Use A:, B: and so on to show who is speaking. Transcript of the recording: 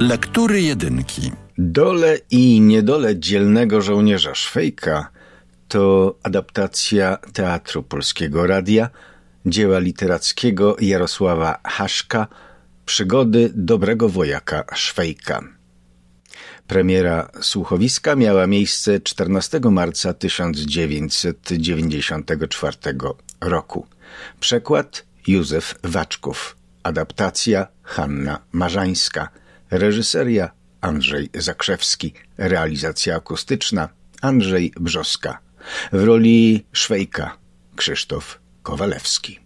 A: Lektury jedynki.
B: Dole i niedole dzielnego żołnierza Szwejka to adaptacja Teatru Polskiego Radia, dzieła literackiego Jarosława Haszka, przygody dobrego wojaka Szwejka. Premiera słuchowiska miała miejsce 14 marca 1994 roku. Przekład Józef Waczków. Adaptacja Hanna Marzańska. Reżyseria Andrzej Zakrzewski. Realizacja akustyczna Andrzej Brzoska. W roli Szwejka Krzysztof Kowalewski.